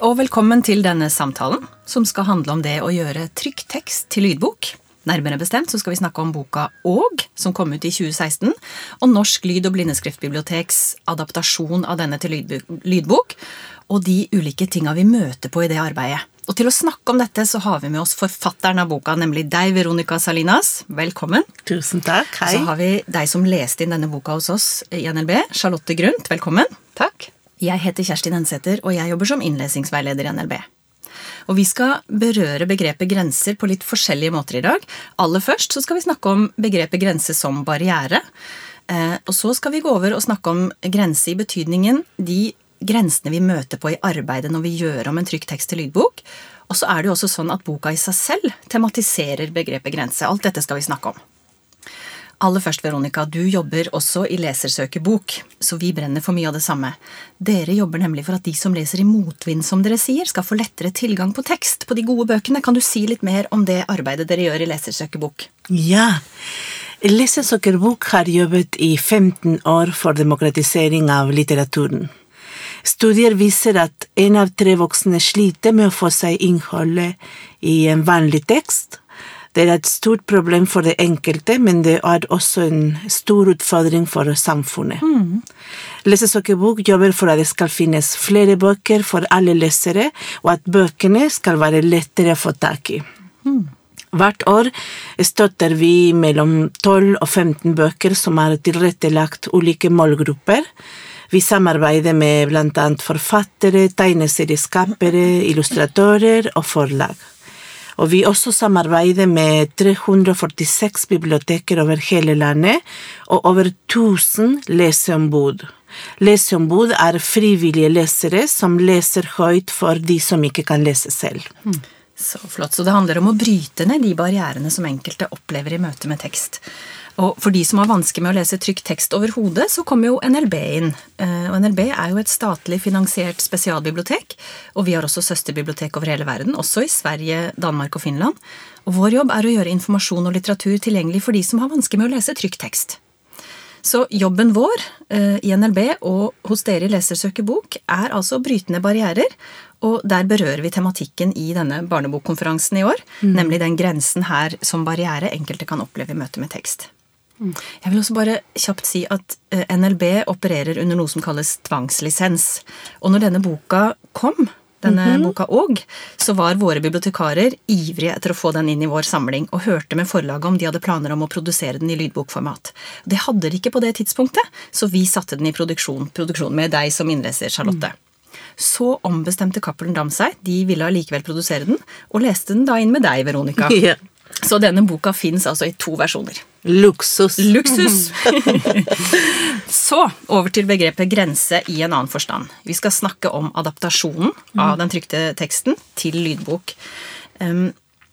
og velkommen til denne samtalen, som skal handle om det å gjøre trykk tekst til lydbok. Nærmere bestemt så skal vi snakke om boka Åg, som kom ut i 2016, og Norsk lyd- og blindeskriftbiblioteks adaptasjon av denne til lydbok, og de ulike tinga vi møter på i det arbeidet. Og til å snakke om dette så har vi med oss forfatteren av boka, nemlig deg, Veronica Salinas. Velkommen. Tusen takk. Hei. Så har vi deg som leste inn denne boka hos oss i NLB, Charlotte Grundt. Velkommen. Takk. Jeg heter Kjersti Nensæter, og jeg jobber som innlesingsveileder i NLB. Og vi skal berøre begrepet grenser på litt forskjellige måter i dag. Aller først så skal vi snakke om begrepet grense som barriere. Eh, og så skal vi gå over og snakke om grense i betydningen de grensene vi møter på i arbeidet når vi gjør om en trykk tekst til lydbok. Og så er det jo også sånn at boka i seg selv tematiserer begrepet grense. Alt dette skal vi snakke om. Aller først, Veronica, du jobber også i Lesersøkerbok, så vi brenner for mye av det samme. Dere jobber nemlig for at de som leser i motvind, som dere sier, skal få lettere tilgang på tekst på de gode bøkene. Kan du si litt mer om det arbeidet dere gjør i Lesersøkerbok? Ja. Lesersøkerbok har jobbet i 15 år for demokratisering av litteraturen. Studier viser at en av tre voksne sliter med å få seg innholdet i en vanlig tekst, det er et stort problem for det enkelte, men det er også en stor utfordring for samfunnet. Mm. Lesesøkebok jobber for at det skal finnes flere bøker for alle lesere, og at bøkene skal være lettere å få tak i. Mm. Hvert år støtter vi mellom 12 og 15 bøker som er tilrettelagt ulike målgrupper. Vi samarbeider med annet forfattere, tegneserieskapere, illustratører og forlag. Og vi også samarbeider med 346 biblioteker over hele landet og over 1000 leseombud. Leseombud er frivillige lesere som leser høyt for de som ikke kan lese selv. Hmm. Så flott. Så det handler om å bryte ned de barrierene som enkelte opplever i møte med tekst. Og for de som har vansker med å lese trykk tekst over hodet, så kommer jo NLB inn. Eh, og NLB er jo et statlig finansiert spesialbibliotek, og vi har også søsterbibliotek over hele verden, også i Sverige, Danmark og Finland. Og vår jobb er å gjøre informasjon og litteratur tilgjengelig for de som har vansker med å lese trykk tekst. Så jobben vår eh, i NLB og hos dere i Lesersøkerbok er altså å bryte ned barrierer, og der berører vi tematikken i denne barnebokkonferansen i år, mm. nemlig den grensen her som barriere enkelte kan oppleve i møte med tekst. Jeg vil også bare kjapt si at eh, NLB opererer under noe som kalles tvangslisens. Og når denne boka kom, denne mm -hmm. boka òg, så var våre bibliotekarer ivrige etter å få den inn i vår samling, og hørte med forlaget om de hadde planer om å produsere den i lydbokformat. Det hadde de ikke på det tidspunktet, så vi satte den i produksjon, produksjon med deg som innleser, Charlotte. Mm. Så ombestemte Cappelen Dam seg, de ville allikevel produsere den, og leste den da inn med deg, Veronica. Yeah. Så denne boka fins altså i to versjoner. Luksus. Luksus! så over til begrepet grense i en annen forstand. Vi skal snakke om adaptasjonen av den trykte teksten til lydbok. Um,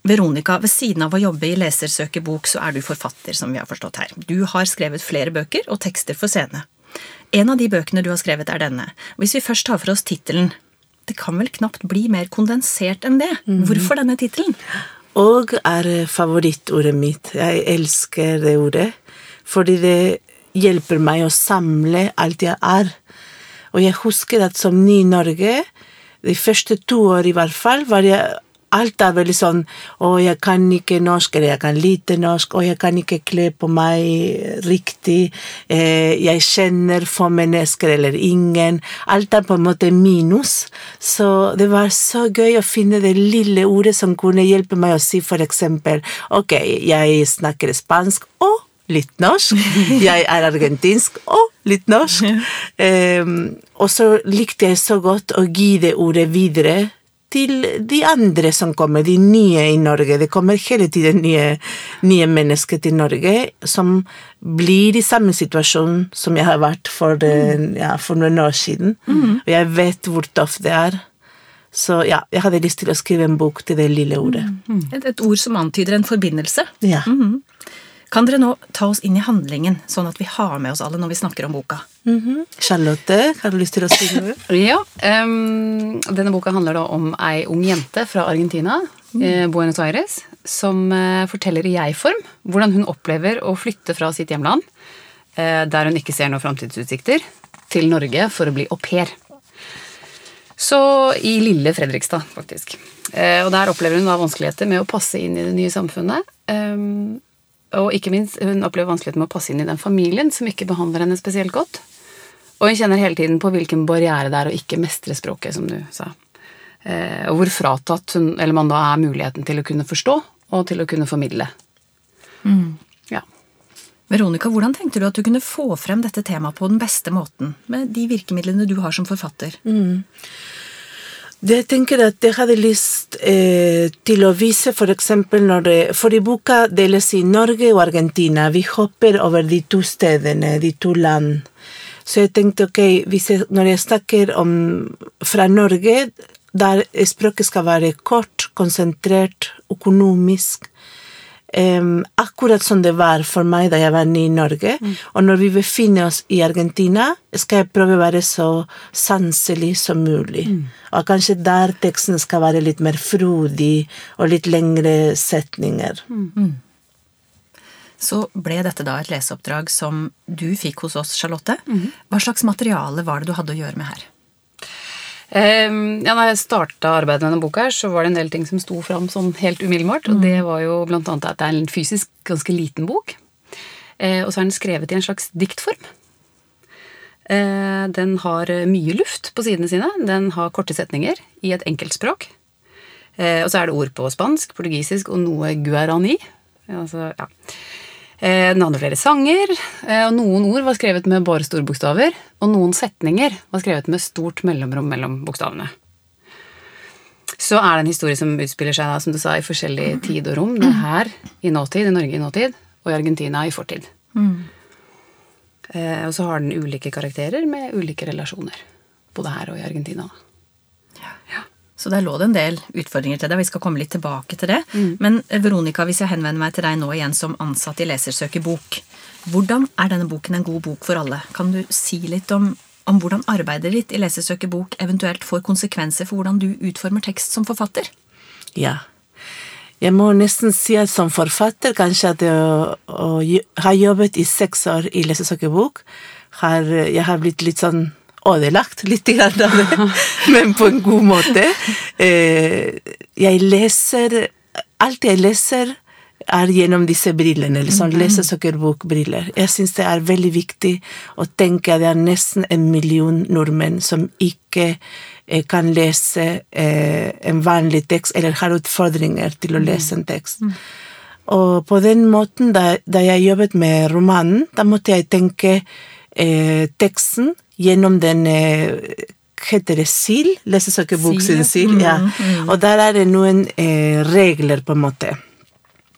Veronica, ved siden av å jobbe i Lesersøkerbok, så er du forfatter, som vi har forstått her. Du har skrevet flere bøker og tekster for scene. En av de bøkene du har skrevet, er denne. Hvis vi først tar for oss tittelen Det kan vel knapt bli mer kondensert enn det? Mhm. Hvorfor denne tittelen? Og er favorittordet mitt. Jeg elsker det ordet. Fordi det hjelper meg å samle alt jeg er. Og jeg husker at som ny i Norge, de første to år i hvert fall, var jeg alt er veldig sånn Å, jeg kan ikke norsk, eller jeg kan lite norsk, og jeg kan ikke kle på meg riktig. Eh, jeg kjenner få mennesker eller ingen. Alt er på en måte minus. Så det var så gøy å finne det lille ordet som kunne hjelpe meg å si for eksempel Ok, jeg snakker spansk og litt norsk. Jeg er argentinsk og litt norsk. Um, og så likte jeg så godt å gi det ordet videre til de andre som kommer, de nye i Norge. Det kommer hele tiden nye, nye mennesker til Norge som blir i samme situasjon som jeg har vært for, den, ja, for noen år siden. Mm. Og jeg vet hvor tøft det er. Så ja, jeg hadde lyst til å skrive en bok til det lille ordet. Mm. Et, et, ord som antyder en forbindelse. Ja. Mm. Kan dere nå ta oss inn i handlingen, sånn at vi har med oss alle når vi snakker om boka? Mm -hmm. Charlotte, har du lyst til å si noe? ja. Um, denne boka handler da om ei ung jente fra Argentina, mm. eh, Buenos Aires, som eh, forteller i jeg-form hvordan hun opplever å flytte fra sitt hjemland, eh, der hun ikke ser noen framtidsutsikter, til Norge for å bli au pair. Så i lille Fredrikstad, faktisk. Eh, og der opplever hun da vanskeligheter med å passe inn i det nye samfunnet. Og ikke minst, hun opplever vanskeligheter med å passe inn i den familien som ikke behandler henne spesielt godt. Og hun kjenner hele tiden på hvilken barriere det er å ikke mestre språket, som du sa. Eh, og hvor fratatt hun, eller man da er muligheten til å kunne forstå og til å kunne formidle. Ja. Veronica, hvordan tenkte du at du kunne få frem dette temaet på den beste måten, med de virkemidlene du har som forfatter? Det jeg tenker at jeg hadde lyst eh, til å vise for eksempel når For i boka deles i Norge og Argentina. Vi hopper over de to stedene, de to land. Så jeg tenkte ok, jeg, når jeg snakker om fra Norge, der språket skal være kort, konsentrert, økonomisk em, akkurat som det var for meg da jeg var ny i Norge. Og når vi befinner oss i Argentina, skal jeg prøve å være så sanselig som mulig. Og kanskje der teksten skal være litt mer frodig og litt lengre setninger. Så ble dette da et leseoppdrag som du fikk hos oss, Charlotte. Hva slags materiale var det du hadde å gjøre med her? Um, ja, når jeg starta arbeidet med denne boka, her, så var det en del ting som sto fram sånn helt umiddelbart. Og det var jo annet at det er en fysisk ganske liten bok. Eh, og så er den skrevet i en slags diktform. Eh, den har mye luft på sidene sine. Den har korte setninger i et enkeltspråk. språk, og så er det ord på spansk, portugisisk og noe guarani. Altså, ja. Eh, Den hadde flere sanger, eh, og noen ord var skrevet med bare store bokstaver, og noen setninger var skrevet med stort mellomrom mellom bokstavene. Så er det en historie som utspiller seg som du sa, i forskjellig tid og rom. Det er her i nåtid, i Norge i nåtid, og i Argentina i fortid. Mm. og så har den ulike karakterer med ulike relasjoner. Både her og i Argentina. Så der lå det en del utfordringer til deg. Vi skal komme litt tilbake til det. Men eh, Veronica, hvis jeg henvender meg til deg nå igjen som ansatt i Lesersøkerbok, hvordan er denne boken en god bok for alle? Kan du si litt om, om hvordan arbeidet ditt i Lesersøkerbok eventuelt får konsekvenser for hvordan du utformer tekst som forfatter? Ja. Jeg må nesten si at som forfatter kanskje at jeg har jobbet i seks år i Lesersøkerbok, har jeg har blitt litt sånn ødelagt litt av det, men på en god måte. Eh, jeg leser Alt jeg leser, er gjennom disse brillene, eller sånn lesesøkerbokbriller. Jeg syns det er veldig viktig å tenke at det er nesten en million nordmenn som ikke eh, kan lese eh, en vanlig tekst, eller har utfordringer til å lese en tekst. Og på den måten, da, da jeg jobbet med romanen, da måtte jeg tenke eh, teksten gjennom den eh, Heter det SIL? lesesøkebok sin SIL. Ja. Og der er det noen eh, regler, på en måte.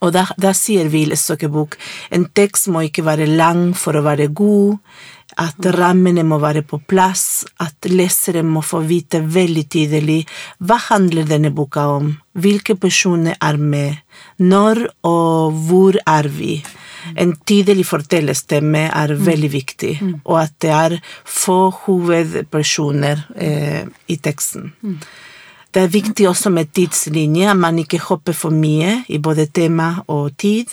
Og da, da sier vi i lesesøkebok en tekst må ikke være lang for å være god, at rammene må være på plass, at lesere må få vite veldig tydelig hva handler denne boka om, hvilke personer er med, når og hvor er vi. En tydelig fortellerstemme er veldig viktig, og at det er få hovedpersoner eh, i teksten. Det er viktig også med tidslinje, at man ikke hopper for mye i både tema og tid.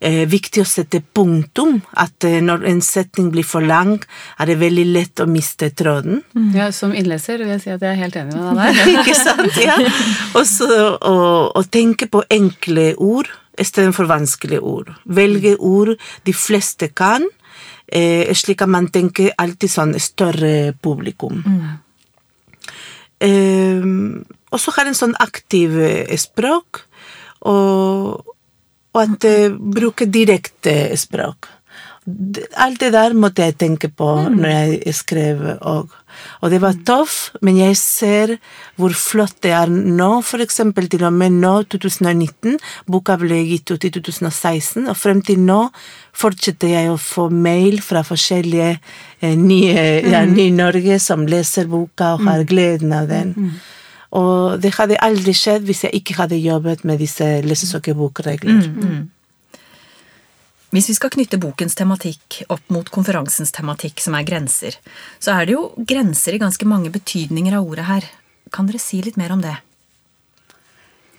Eh, viktig å sette punktum, at eh, når en setning blir for lang, er det veldig lett å miste tråden. Ja, som innleser vil jeg si at jeg er helt enig med deg der. Ikke sant? Ja. Og så å, å tenke på enkle ord istedenfor vanskelige ord. Velge ord de fleste kan, eh, slik at man tenker alltid sånn større publikum. Eh, og så har en sånn aktiv eh, språk, og, og at eh, bruke direkte språk. Alt det der måtte jeg tenke på når jeg skrev òg. Og det var tøff, men jeg ser hvor flott det er nå, for eksempel til og med nå, 2019. Boka ble gitt ut i 2016, og frem til nå fortsetter jeg å få mail fra forskjellige eh, nye ja, Ny-Norge som leser boka og har gleden av den. Og det hadde aldri skjedd hvis jeg ikke hadde jobbet med disse lesesøkerbokregler. Hvis vi skal knytte bokens tematikk opp mot konferansens tematikk, som er grenser, så er det jo grenser i ganske mange betydninger av ordet her. Kan dere si litt mer om det?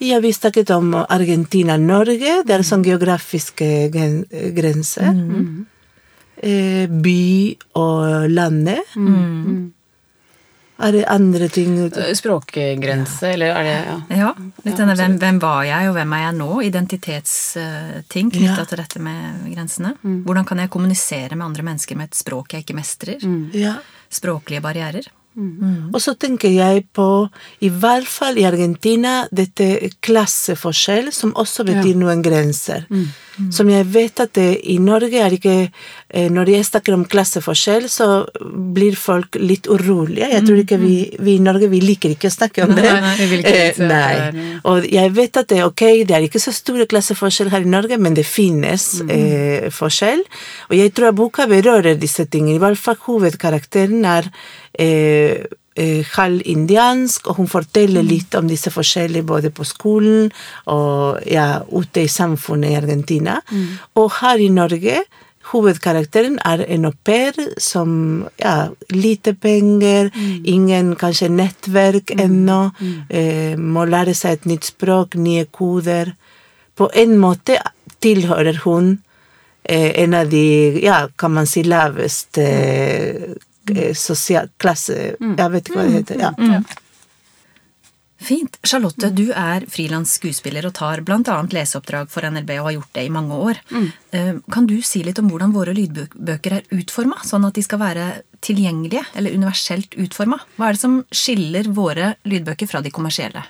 Ja, vi snakket om Argentina-Norge. Det er sånn geografiske grense. grenser. Eh, by og landet. Er det andre ting Språkgrense, ja. eller er det ja. Ja, litt denne hvem, hvem var jeg, og hvem er jeg nå? Identitetsting knytta Ja. til dette med grensene. Hvordan kan jeg kommunisere med andre mennesker med et språk jeg ikke mestrer? Ja. Språklige barrierer. Og så tenker jeg på, i hvert fall i Argentina, dette klasseforskjell, som også betyr noen grenser. Som jeg vet at det, i Norge er ikke eh, Når jeg snakker om klasseforskjell, så blir folk litt urolige. Jeg tror ikke vi, vi i Norge vi liker ikke å snakke om det. Nei, nei, vi vil ikke Eh, nei. Og jeg vet at det er ok, det er ikke så store klasseforskjell her i Norge, men det finnes eh, forskjell. Og jeg tror at boka berører disse tingene. I hvert fall hovedkarakteren er eh, eh, halvindiansk, og hun forteller litt om disse forskjellene både på skolen og ja, ute i samfunnet i Argentina. Og her i Norge Hovedkarakteren er en au pair som ja, lite penger, ingen kanskje nettverk ennå, eh, må lære seg et nytt språk, nye koder. På en måte tilhører hun eh, en av de, ja, kan man si, laveste eh, sosial klasse Jeg vet ikke hva det heter. Ja. Fint. Charlotte, du er frilans skuespiller og tar bl.a. leseoppdrag for NLB og har gjort det i mange år. Mm. Kan du si litt om hvordan våre lydbøker er utforma, sånn at de skal være tilgjengelige eller universelt utforma? Hva er det som skiller våre lydbøker fra de kommersielle?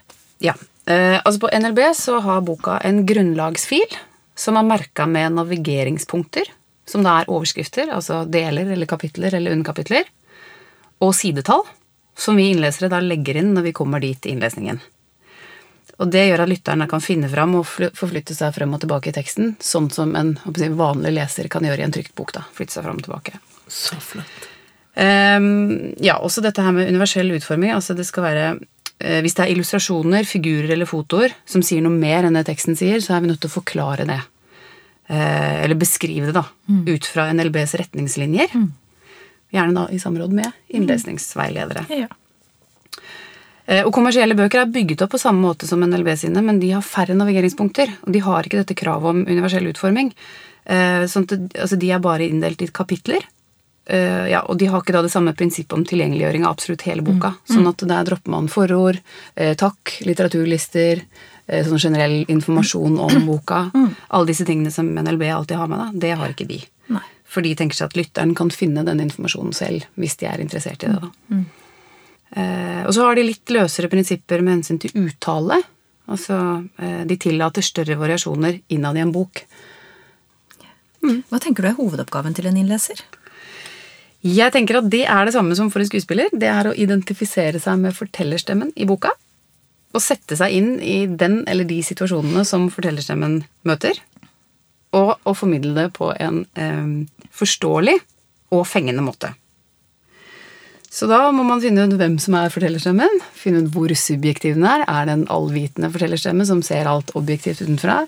Ja. Eh, altså på NLB så har boka en grunnlagsfil som er merka med navigeringspunkter, som da er overskrifter, altså deler eller kapitler eller underkapitler, og sidetall, som vi innlesere da legger inn når vi kommer dit i innlesningen. Og det gjør at lytterne kan finne fram og forflytte seg frem og tilbake i teksten, sånn som en vanlig leser kan gjøre i en trykt bok. da, flytte seg frem og tilbake. Så flott. Um, ja, også dette her med universell utforming. altså det skal være uh, Hvis det er illustrasjoner, figurer eller fotoer som sier noe mer enn det teksten sier, så er vi nødt til å forklare det. Uh, eller beskrive det, da. Ut fra NLBs retningslinjer. Gjerne da i samråd med innlesningsveiledere. Ja. Eh, Og kommersielle bøker er bygget opp på samme måte som NLB sine, men de har færre navigeringspunkter, og de har ikke dette kravet om universell utforming. Eh, Sånn at altså, de er bare inndelt i kapitler. Eh, ja, og de har ikke da det samme prinsippet om tilgjengeliggjøring av absolutt hele boka. Sånn at der dropper man forord, takk, litteraturlister, sånn generell informasjon om boka. Alle disse tingene som NLB alltid har med, da, det har ikke de. Nei. For de tenker seg at lytteren kan finne den informasjonen selv, hvis de er interessert i det. da. Eh, og så har de litt løsere prinsipper med hensyn til uttale. Altså, eh, de tillater større variasjoner innad i en bok. Hva tenker du er hovedoppgaven til en innleser? Jeg tenker at det er det samme som for en skuespiller. Det er å identifisere seg med fortellerstemmen i boka. Og sette seg inn i den eller de situasjonene som fortellerstemmen møter. Og å formidle det på en eh, forståelig og fengende måte. Så da må man finne ut hvem som er fortellerstemmen. Finne ut hvor subjektiv den er. Er det en allvitende fortellerstemme som ser alt objektivt utenfra?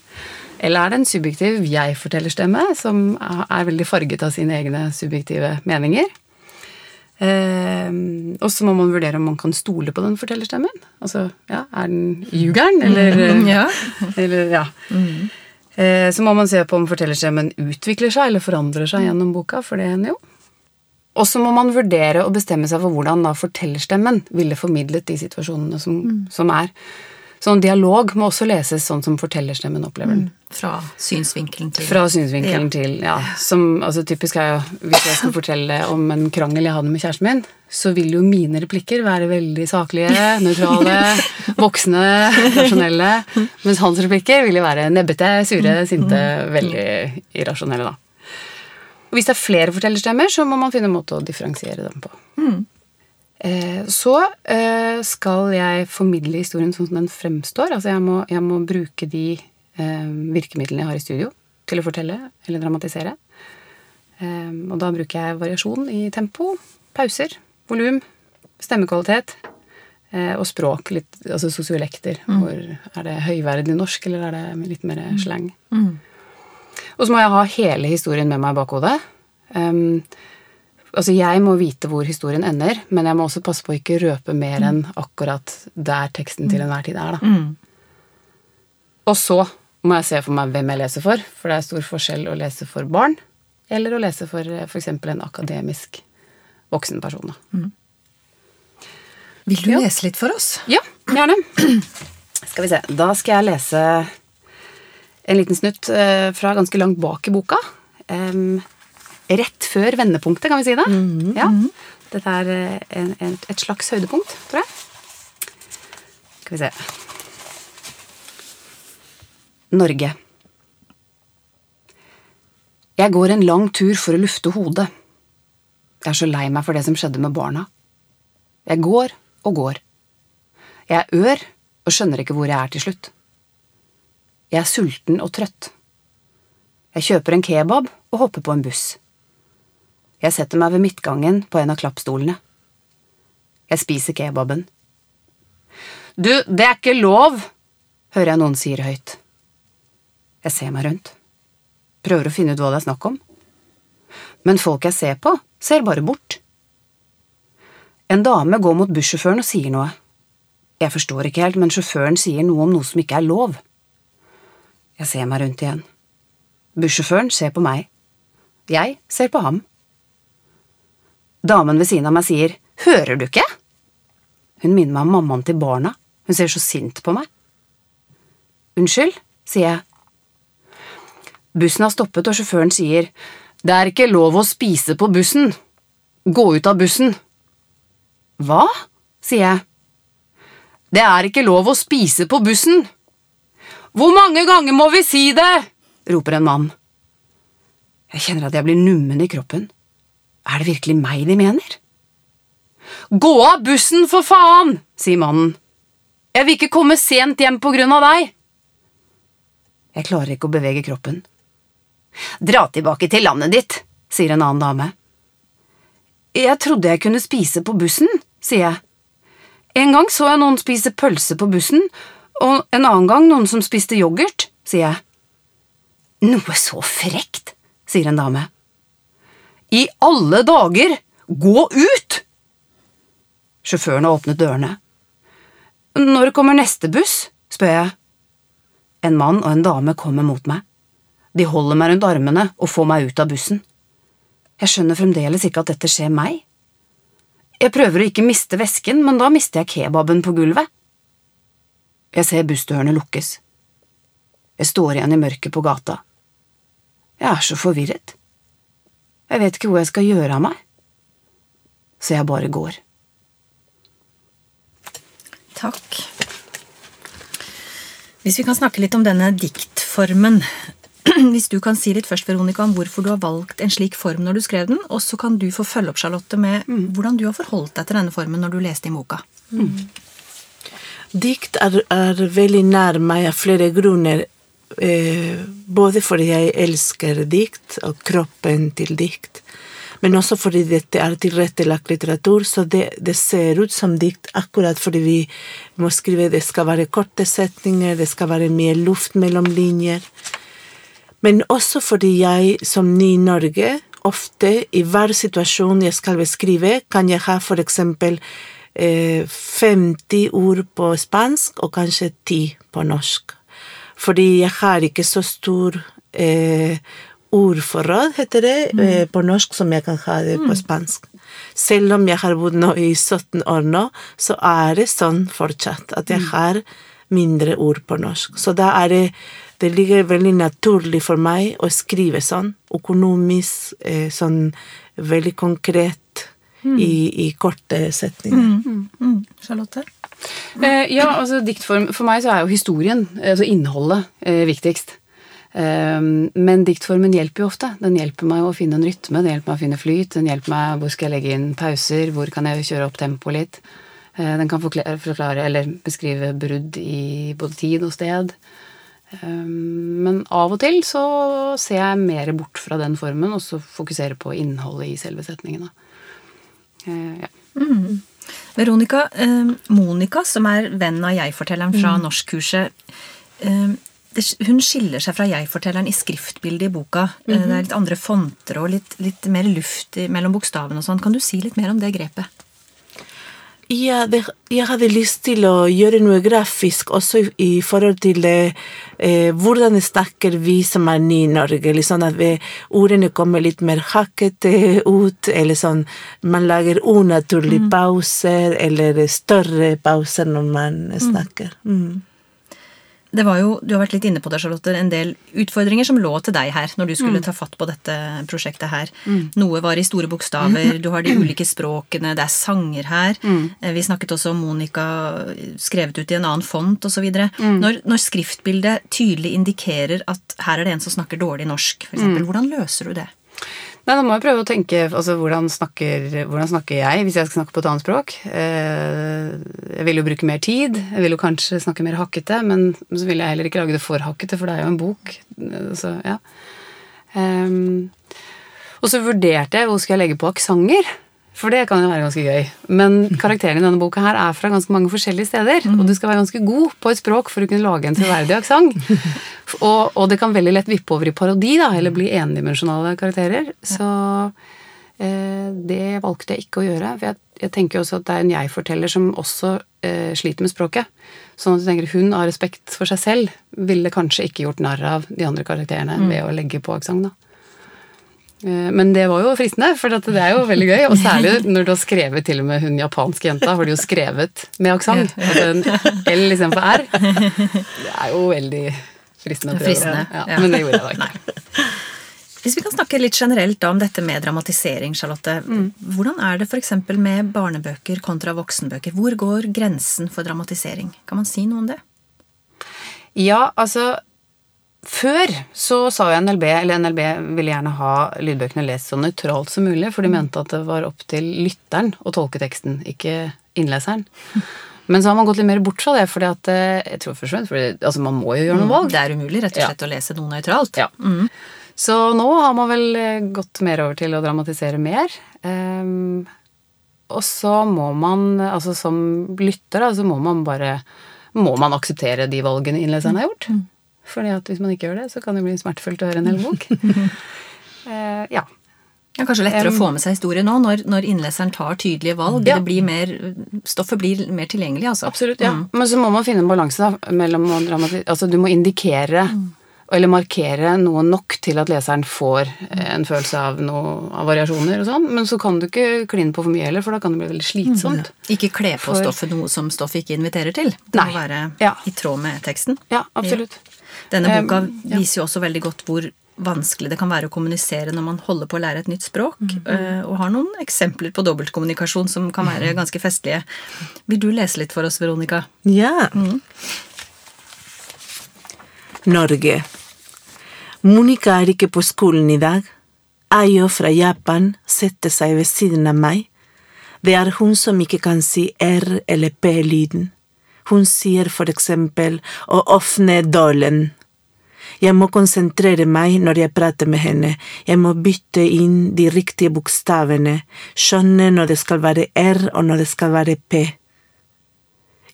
Eller er det en subjektiv jeg-fortellerstemme som er veldig farget av sine egne subjektive meninger? Eh, og så må man vurdere om man kan stole på den fortellerstemmen. Altså, ja, er den ljugeren, eller Ja. eller, ja. Eh, Så må man se på om fortellerstemmen utvikler seg eller forandrer seg gjennom boka, for det hender jo. Og så må man vurdere og bestemme seg for hvordan da fortellerstemmen ville formidlet de situasjonene som, som er. Sånn dialog må også leses sånn som fortellerstemmen opplever den. Fra synsvinkelen til Fra synsvinkelen Ja. til ja, som, altså Typisk er jo Hvis jeg skal fortelle om en krangel jeg hadde med kjæresten min, så vil jo mine replikker være veldig saklige, nøytrale, voksne, rasjonelle. Mens hans replikker vil jo være nebbete, sure, sinte, veldig irrasjonelle, da. Og hvis det er flere fortellerstemmer, så må man finne en måte å differensiere dem på. Eh, Så eh, skal jeg formidle historien sånn som den fremstår. Altså jeg må, jeg må bruke de virkemidlene jeg har i studio til å fortelle eller dramatisere. Eh, Og da bruker jeg variasjon i tempo, pauser, volum, stemmekvalitet eh, og språk. Litt, altså sosiolekter. Hvor er det høyverdig norsk, eller er det litt mer slang? Og så må jeg ha hele historien med meg i bakhodet. Um, altså Jeg må vite hvor historien ender, men jeg må også passe på å ikke røpe mer enn akkurat der teksten til enhver tid er. da. Og så må jeg se for meg hvem jeg leser for, for det er stor forskjell å lese for barn eller å lese for f.eks. en akademisk voksen person. Mm. Vil du Ja. lese litt for oss? Ja, gjerne. Skal vi se. Da skal jeg lese en liten snutt eh, fra ganske langt bak i boka. Um, rett før vendepunktet, kan vi si det? Ja. Dette er eh, en, en, et slags høydepunkt, tror jeg. Skal vi se. Norge. Jeg går en lang tur for å lufte hodet. Jeg er så lei meg for det som skjedde med barna. Jeg går og går. Jeg er ør og skjønner ikke hvor jeg er til slutt. Jeg er sulten og trøtt. Jeg kjøper en kebab og hopper på en buss. Jeg setter meg ved midtgangen på en av klappstolene. Jeg spiser kebaben. Du, det er ikke lov, hører jeg noen sier høyt. Jeg ser meg rundt. Prøver å finne ut hva det er snakk om. Men folk jeg ser på, ser bare bort. En dame går mot bussjåføren og sier noe. Jeg forstår ikke helt, men sjåføren sier noe om noe som ikke er lov. Jeg ser meg rundt igjen. Bussjåføren ser på meg. Jeg ser på ham. Damen ved siden av meg sier, Hører du ikke? Hun minner meg om mammaen til barna. Hun ser så sint på meg. Unnskyld, sier jeg. Bussen har stoppet, og sjåføren sier, Det er ikke lov å spise på bussen. Gå ut av bussen. Hva? sier jeg. Det er ikke lov å spise på bussen. Hvor mange ganger må vi si det? roper en mann. Jeg kjenner at jeg blir nummen i kroppen. Er det virkelig meg de mener? Gå av bussen, for faen, sier mannen. Jeg vil ikke komme sent hjem på grunn av deg. Jeg klarer ikke å bevege kroppen. Dra tilbake til landet ditt, sier en annen dame. Jeg trodde jeg kunne spise på bussen, sier jeg. En gang så jeg noen spise pølse på bussen, og en annen gang noen som spiste yoghurt, sier jeg. Noe så frekt, sier en dame. I alle dager, gå ut! Sjåføren har åpnet dørene. Når kommer neste buss? spør jeg. En mann og en dame kommer mot meg. De holder meg rundt armene og får meg ut av bussen. Jeg skjønner fremdeles ikke at dette skjer meg. Jeg prøver å ikke miste vesken, men da mister jeg kebaben på gulvet. Jeg ser bussdørene lukkes. Jeg står igjen i mørket på gata. Jeg er så forvirret. Jeg vet ikke hvor jeg skal gjøre av meg. Så jeg bare går. Takk. Hvis vi kan snakke litt om denne diktformen. Hvis du kan si litt først, Veronica, om hvorfor du har valgt en slik form når du skrev den, og så kan du få følge opp, Charlotte, med hvordan du har forholdt deg til denne formen når du leste i boka. Dikt er, er veldig nær meg av flere grunner. Eh, både fordi jeg elsker dikt og kroppen til dikt, men også fordi dette er tilrettelagt litteratur, så det, det ser ut som dikt akkurat fordi vi må skrive det skal være korte setninger, det skal være mye luft mellom linjer. Men også fordi jeg som ny i Norge ofte i hver situasjon jeg skal beskrive, kan jeg ha for eksempel eh, 50 ord på spansk og kanskje 10 på norsk. Fordi jeg har ikke så stor eh, ordforråd, heter det, eh, på norsk som jeg kan ha det på spansk. Selv om jeg har bodd nå i 17 år nå, så er det sånn fortsatt at jeg har mindre ord på norsk. Så da er det det ligger veldig naturlig for meg å skrive sånn, økonomisk, eh, sånn veldig konkret i, i korte setninger. Mm. Charlotte? Eh, ja, altså diktform For meg så er jo historien, altså innholdet, eh, viktigst. Eh, men diktformen hjelper jo ofte. Den hjelper meg å finne en rytme, den hjelper meg å finne flyt, den hjelper meg hvor skal jeg legge inn pauser, hvor kan jeg kjøre opp tempoet litt. Eh, den kan forklare, forklare eller beskrive brudd i både tid og sted. Eh, men av og til så ser jeg mer bort fra den formen, og så fokuserer på innholdet i selve setningene. Ja. Mm. Veronica, eh, Monica, som er venn av jeg-fortelleren fra norskkurset, eh, hun skiller seg fra jeg-fortelleren i skriftbildet i boka. Eh, Det er litt andre fonter og litt, litt mer luft mellom bokstavene og sånn. Kan du si litt mer om det grepet? Ja, det, jeg hadde lyst til å gjøre noe grafisk også i, i forhold til det, eh, hvordan snakker vi som er nye i Norge. Liksom at vi, ordene kommer litt mer hakkete ut, eller sånn Man lager unaturlige pauser, eller større pauser når man snakker. Mm. Det var jo, Du har vært litt inne på det, Charlotte, en del utfordringer som lå til deg her når du skulle ta fatt på dette prosjektet her. Noe var i store bokstaver, du har de ulike språkene, det er sanger her. Mm. Vi snakket også om Monica skrevet ut i en annen font osv. Når, når skriftbildet tydelig indikerer at her er det en som snakker dårlig norsk, f.eks., eksempel hvordan løser du det? Nei, Da må jeg prøve å tenke altså, hvordan, snakker, hvordan snakker jeg hvis jeg skal snakke på et annet språk? Eh, jeg vil jo bruke mer tid. Jeg vil jo kanskje snakke mer hakkete, men så vil jeg heller ikke lage det for hakkete, for det er jo en bok. Eh, Så, ja. Ehm, og så vurderte jeg hvor skal jeg legge på aksenter. For det kan jo være ganske gøy. Men karakteren i denne boka her er fra ganske mange forskjellige steder. Og du skal være ganske god på et språk for å kunne lage en troverdig aksent. Og, og det kan veldig lett vippe over i parodi, da, eller bli endimensjonale karakterer. Så eh, det valgte jeg ikke å gjøre. For jeg, jeg tenker også at det er en jeg-forteller som også eh, sliter med språket. Sånn at du tenker hun av respekt for seg selv ville kanskje ikke gjort narr av de andre karakterene ved å legge på aksent, da. Eh, Men det var jo fristende, for det er jo veldig gøy. Og særlig når du har skrevet til og med hun japanske jenta, har du jo skrevet med aksent. Altså en L istedenfor R. Det er jo veldig fristende. å prøve Fristende. Ja, ja. Men det gjorde jeg da ikke. Hvis vi kan snakke litt generelt om dette med dramatisering, Charlotte. Hvordan er det f.eks. med barnebøker kontra voksenbøker? Hvor går grensen for dramatisering? Kan man si noe om det? Ja, altså Før så sa jo NLB, eller NLB ville gjerne ha lydbøkene lest så nøytralt som mulig, for de mente at det var opp til lytteren å tolke teksten, ikke innleseren. Men så har man gått litt mer bort fra det, fordi at eh, jeg tror for og fordi, altså Man må jo gjøre noen valg. Det er umulig rett og slett å lese noe nøytralt. Ja. Så nå har man vel eh, gått mer over til å dramatisere mer. Um, og så må man, altså som lytter, så så må man bare må man akseptere de valgene innleseren har gjort. Fordi at hvis man ikke gjør det, så kan det bli smertefullt å høre en hel bok. Eh, ja. Ja, kanskje lettere Um, å få med seg historien nå, når, når innleseren tar tydelige valg. Ja. Det blir mer, stoffet blir mer tilgjengelig, altså. Absolutt, ja. Men så må man finne en balanse da, mellom å dramatisere Altså, du må indikere eller markere noe nok til at leseren får en følelse av noe av variasjoner og sånn, men så kan du ikke kline på for mye heller, for da kan det bli veldig slitsomt. Ikke kle på For- stoffet noe som stoffet ikke inviterer til. Det Nei. må være Ja. i tråd med teksten. Ja, absolutt. Denne Um, boka ja. viser jo også veldig godt hvor vanskelig det kan være å kommunisere når man holder på å lære et nytt språk, mm -hmm. og har noen eksempler på dobbeltkommunikasjon som kan være ganske festlige. Vil du lese litt for oss, Veronica? Ja. Norge. Monica er ikke på skolen i dag. Ayo fra Japan setter seg ved siden av meg. Det er hun som ikke kan si R- eller P-lyden. Hun sier for eksempel å åpne dålen. Jeg må konsentrere meg når jeg prater med henne, jeg må bytte inn de riktige bokstavene, skjønne når det skal være R og når det skal være P.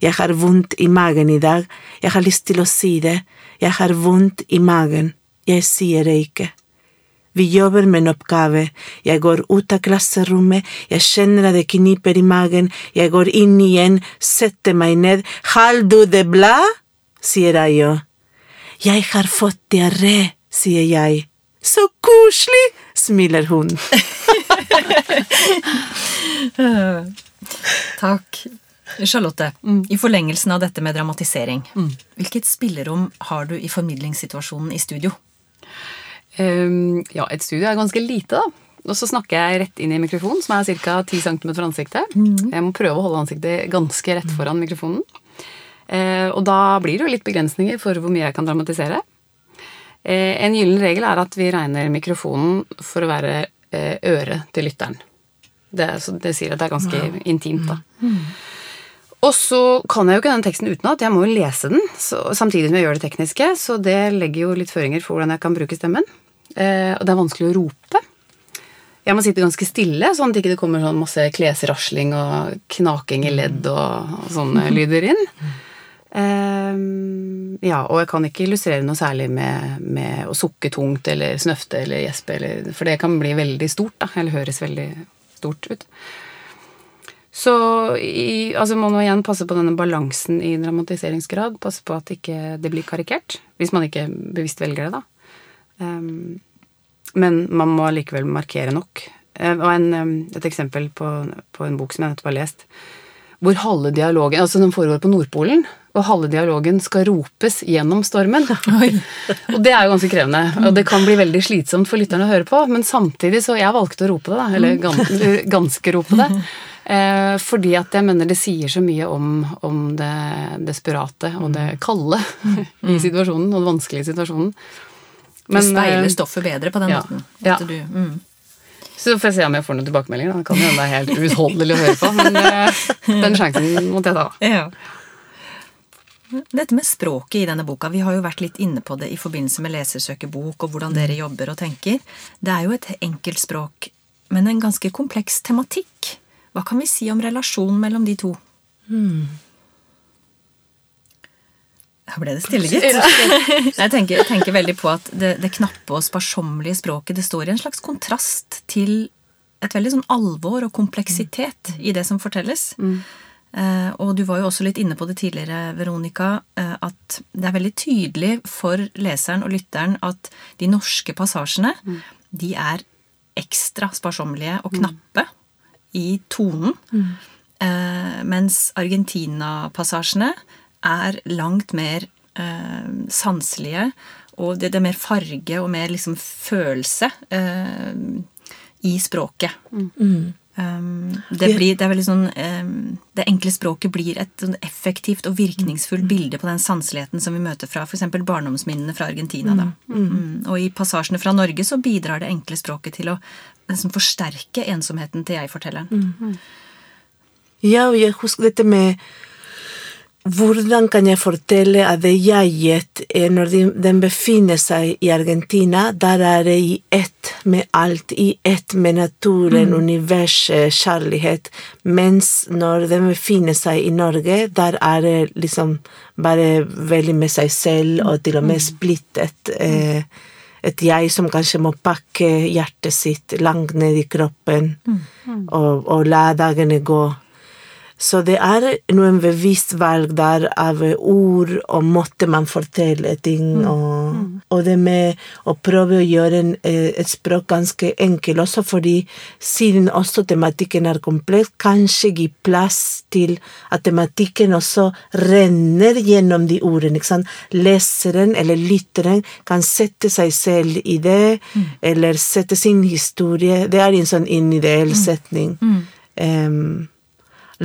Jeg har vondt i magen i dag, jeg har lyst til å si det, jeg har vondt i magen, jeg sier det ikke. Vi jobber med en oppgave, jeg går ut av klasserommet, jeg kjenner at det kniper i magen, jeg går inn igjen, setter meg ned, har du det bla? sier Ayo. Jeg har fått diaré, sier jeg. Så koselig, smiler hun. Takk. Charlotte, i forlengelsen av dette med dramatisering, hvilket spillerom har du i formidlingssituasjonen i studio? Um, ja, et studio er ganske lite, da. Og så snakker jeg rett inn i mikrofonen, som er ca. 10 cm fra ansiktet. Jeg må prøve å holde ansiktet ganske rett foran mikrofonen. Eh, og da blir det jo litt begrensninger for hvor mye jeg kan dramatisere. Eh, en gyllen regel er at vi regner mikrofonen for å være eh, øret til lytteren. Det, så det sier at det er ganske intimt, da. Og så kan jeg jo ikke den teksten utenat, jeg må jo lese den så, samtidig som jeg gjør det tekniske, så det legger jo litt føringer for hvordan jeg kan bruke stemmen. Eh, og det er vanskelig å rope. Jeg må sitte ganske stille, sånn at det ikke kommer sånn masse klesrasling og knaking i ledd og, og sånne lyder inn. Eh, ja, og jeg kan ikke illustrere noe særlig med, med å sukke tungt eller snøfte eller gjespe, for det kan bli veldig stort, da, eller høres veldig stort ut. Så i, altså må man igjen passe på denne balansen i dramatiseringsgrad. Passe på at ikke det blir karikert. Hvis man ikke bevisst velger det, da. Um, men man må likevel markere nok. Uh, og en, um, et eksempel på, på, en bok som jeg nettopp har lest, hvor halve dialogen Altså den foregår på Nordpolen, og halve dialogen skal ropes gjennom stormen. og det er jo ganske krevende. Og det kan bli veldig slitsomt for lytterne å høre på, men samtidig så jeg valgte å rope det, da. Eller ganske, ganske rope det. Eh, fordi at jeg mener det sier så mye om, om det desperate og det kalde i situasjonen, og den vanskelige situasjonen. Men, du speiler eh, stoffet bedre på den ja, måten. Ja. Du, mm. Så får jeg se om jeg får noen tilbakemeldinger. Det kan jo hende det er helt uutholdelig å høre på, men eh, den sjansen måtte jeg ta. Ja. Dette med språket i denne boka, vi har jo vært litt inne på det i forbindelse med lesersøkebok og hvordan dere jobber og tenker. Det er jo et enkelt språk, men en ganske kompleks tematikk. Hva kan vi si om relasjonen mellom de to? Hmm. Da ble det stille, gitt. Jeg tenker, jeg tenker, veldig på at det, det knappe og sparsommelige språket det står i en slags kontrast til et veldig sånn alvor og kompleksitet i det som fortelles. Mm. Eh, og du var jo også litt inne på det tidligere, Veronica, eh, at det er veldig tydelig for leseren og lytteren at de norske passasjene, mm. de er ekstra sparsommelige og knappe mm. i tonen. Mm. Eh, mens Argentina-passasjene er langt mer sanselige, og det, er mer farge og mer liksom følelse i språket. Mm. Um, det, blir, det, er veldig sånn um, Det enkle språket blir et sånn effektivt og virkningsfullt bilde på den sanseligheten som vi møter fra f.eks. barndomsminnene fra Argentina. Da. mm. Mm. Og i passasjene fra Norge så bidrar det enkle språket til å liksom, forsterke ensomheten til jeg-fortelleren. Mm. Ja, og jeg husker dette med hvordan kan jeg fortelle at det jeget, når den befinner seg i Argentina, der er det i ett med alt, i ett med naturen, mm. universet, kjærlighet, mens når den befinner seg i Norge, der er det liksom bare veldig med seg selv, og til og med mm. splittet. Eh, et jeg som kanskje må pakke hjertet sitt langt ned i kroppen, mm. og, og la dagene gå. Så det er noen bevisst valg der av ord og måte man forteller ting, mm. og, mm. og, det med å prøve å gjøre en, eh, et språk ganske enkelt, også fordi siden også tematikken er kompleks, kanskje gi plass til at tematikken også renner gjennom de ordene. ikke sant? Leseren eller lytteren kan sette seg selv i det, mm. eller sette sin historie. Det er en sånn individuell mm. setning. Mm. Um,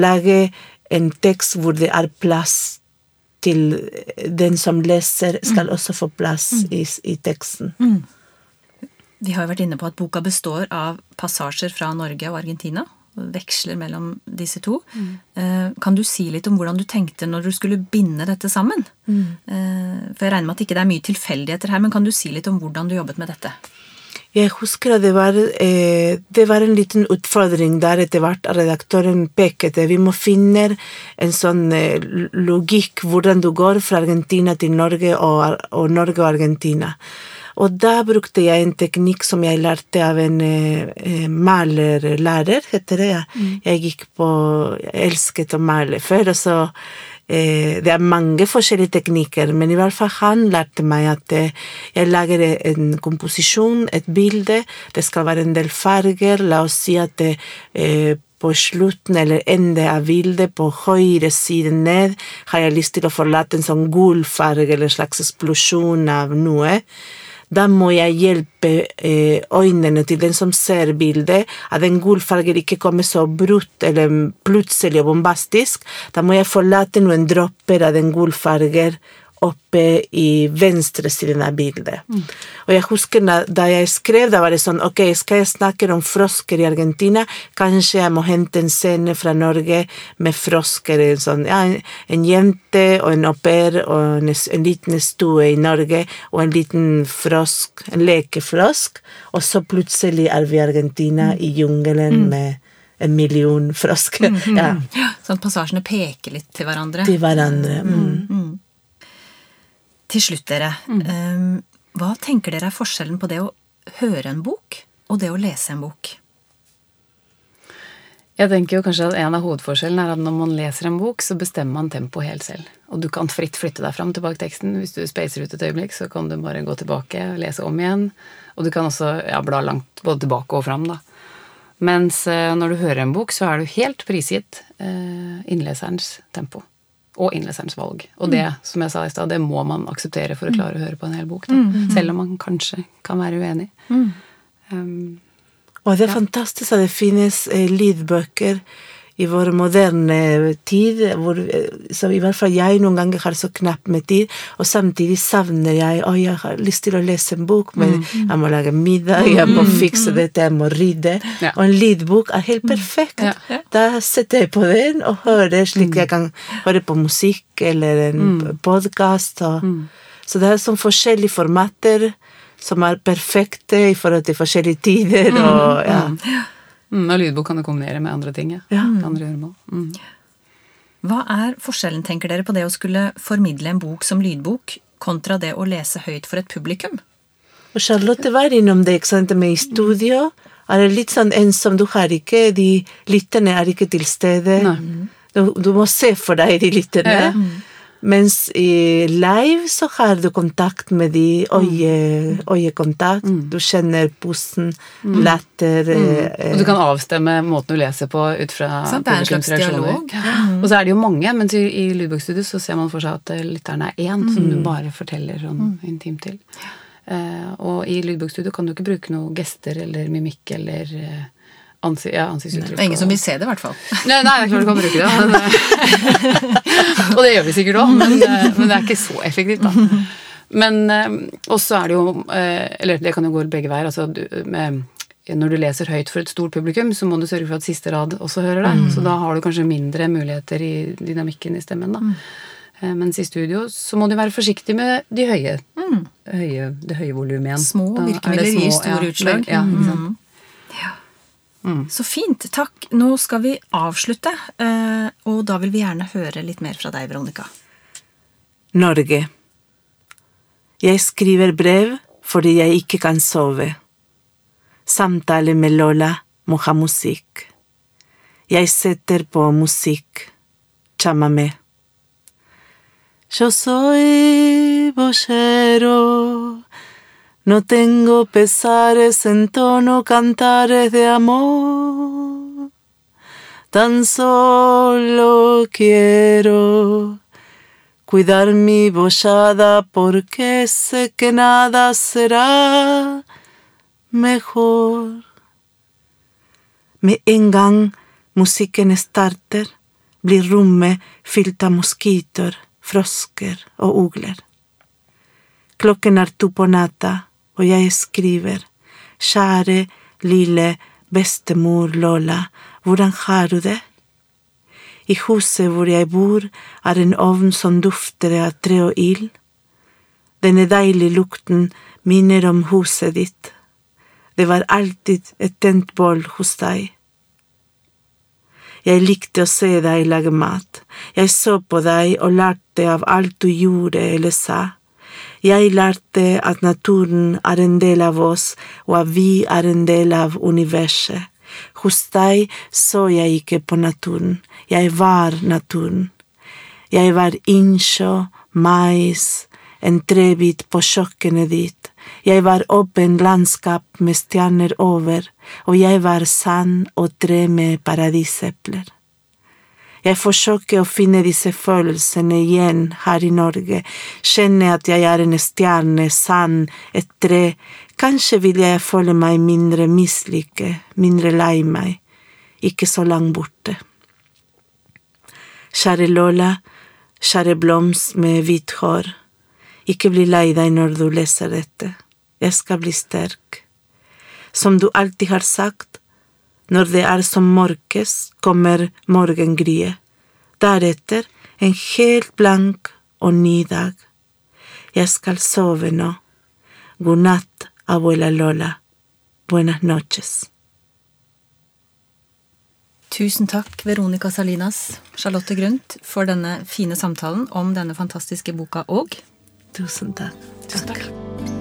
lage en tekst hvor det er plass til den som leser, skal mm. også få plass mm. i, i, teksten. Mm. Vi har jo vært inne på at boka består av passasjer fra Norge og Argentina. Veksler mellom disse to. Mm. Eh, kan du si litt om hvordan du tenkte når du skulle binde dette sammen? Mm. Eh, for jeg regner med at ikke det er mye tilfeldigheter her, men kan du si litt om hvordan du jobbet med dette? Jeg husker at det var, eh, det var en liten utfordring der etter hvert redaktøren pekte. Vi må finne en sånn eh, logikk hvordan du går fra Argentina til Norge og, og Norge og Argentina. Og da brukte jeg en teknikk som jeg lærte av en eh, malerlærer, heter det. Mm. Jeg gikk på Jeg elsket å male før, og så Eh, det er mange forskjellige teknikker, men i hvert fall han lærte meg at eh, jeg lager en komposisjon, et bilde, det skal være en del farger, la oss si at det, eh, på slutten eller enden av bildet, på høyre side ned, har jeg lyst til å forlate en sånn gul farge eller en slags eksplosjon av noe. Da må jeg hjelpe eh, øynene til den som ser bildet, at den gullfargen ikke kommer så brutt eller plutselig og bombastisk. Da må jeg forlate noen dråper av den gulfargen oppe i venstre siden av bildet. Mm. Og jeg husker da, da, jeg skrev, da var det sånn Ok, skal jeg snakke om frosker i Argentina? Kanskje jeg må hente en scene fra Norge med frosker. Sånn, ja, en, en jente og en au pair og en, en, liten stue i Norge og en liten frosk, en lekefrosk. Og så plutselig er vi i Argentina, mm. i jungelen, mm. med en million frosker. Mm, ja. Sånn at passasjene peker litt til hverandre. Til hverandre. Mm. Til slutt, dere. Mm. Ehm, hva tenker dere er forskjellen på det å høre en bok og det å lese en bok? Jeg tenker jo kanskje at En av hovedforskjellene er at når man leser en bok, så bestemmer man tempoet helt selv. Og du kan fritt flytte deg fram tilbake teksten. Hvis du spacer ut et øyeblikk, så kan du bare gå tilbake og lese om igjen. Og du kan også ja, bla langt både tilbake og fram, da. Mens eh, når du hører en bok, så er du helt prisgitt eh, innleserens tempo. Og innleserens valg. Og det, som jeg sa i stad, det må man akseptere for å klare å høre på en hel bok. Da. Selv om man kanskje kan være uenig. Um, Og det er fantastisk at det finnes eh, lydbøker i vår moderne tid, hvor, eh, så i hvert fall jeg noen ganger har så knapt med tid, og samtidig savner jeg å, jeg har lyst til å lese en bok, men jeg må lage middag, jeg må fikse dette, jeg må rydde. Ja. Og en lydbok er helt perfekt. Ja. Da setter jeg på den og hører slik jeg kan høre på musikk eller en mm. podkast. Så det er sånn forskjellige formater som er perfekte i forhold til forskjellige tider. og ja. Mm, og lydbok kan du kombinere med andre ting. Ja. Ja. Andre gjøremål. Mm. Hva er forskjellen, tenker dere, på det å skulle formidle en bok som lydbok kontra det å lese høyt for et publikum? Og Charlotte var innom det, ikke sant, med i studio. Er det litt sånn ensom, du har ikke De lytterne er ikke til stede. Du, du må se for deg de lytterne. Ja. Mens i live så har du kontakt med de, øye, øyekontakt. Du kjenner pusten, latter eh, Og du kan avstemme måten du leser på ut fra Sant, det er en publikums slags reaksjoner. dialog. Og så er det jo mange, mens i, i lydbokstudio så ser man for seg at lytteren lytterne er én som du bare forteller sånn intimt til. Eh, og i lydbokstudio kan du ikke bruke noe gester eller mimikk eller eh, ansi ja, ansiktsuttrykk. Det er ingen som vil se det, i hvert fall. Nei, nei, det er klart du kan bruke det. Men, og det gjør vi sikkert òg, men, eh, men det er ikke så effektivt, da. Men eh, også er det jo eh, Eller det kan jo gå begge veier. altså du, med, Når du leser høyt for et stort publikum, så må du sørge for at siste rad også hører deg. Så da har du kanskje mindre muligheter i dynamikken i stemmen. da. Mm. Mens i studio så må du være forsiktig med de høye, høye det høye volumet igjen. Små er virkemidler gir store ja, utslag. Ja, ikke sant? Så fint. Takk. Nå skal vi avslutte, eh, og da vil vi gjerne høre litt mer fra deg, Veronica. Norge. Jeg skriver brev fordi jeg ikke kan sove. Samtale med Lola må ha musikk. Jeg setter på musikk. Chamamé. Yo soy boyero, no tengo pesares en tono cantares de amor. Tan solo quiero cuidar mi bollada porque sé que nada será mejor. Med en gang musikken starter, blir rommet frosker og ugler. Klokken er og jeg skriver, kjære, lille bestemor Lola, hvordan har du det? I huset hvor jeg bor, er en ovn som dufter av tre og ild. Denne deilige lukten minner om huset ditt. Det var alltid et tent bål hos deg. Jeg likte å se deg lage mat. Jeg så på deg og lærte av alt du gjorde eller sa. Jeg lærte at naturen er en del av oss, og at vi er en del av universet. Hos deg så jeg ikke på naturen, jeg var naturen. Jeg var innsjå, mais, en trebit på kjøkkenet ditt. Jeg var åpen landskap med stjerner over, og jeg var sand og tre med paradisepler. Jeg forsøker å finne disse følelsene igjen her i Norge, kjenne at jeg er en stjerne, sand, et tre, kanskje vil jeg føle meg mindre mislike, mindre lei meg, ikke så langt borte. Kjære Lola, kjære blomst med hvitt hår, ikke bli lei deg når du leser dette, jeg skal bli sterk. Som du alltid har sagt, når det er som mørkest, kommer morgengryet. Deretter en helt blank og ny dag. Jeg skal sove nå. God natt, abuela Lola. Buenas noches. Tusen takk, Veronica Salinas, Charlotte Grundt, for denne fine samtalen om denne fantastiske boka og Tusen takk. Tusen takk.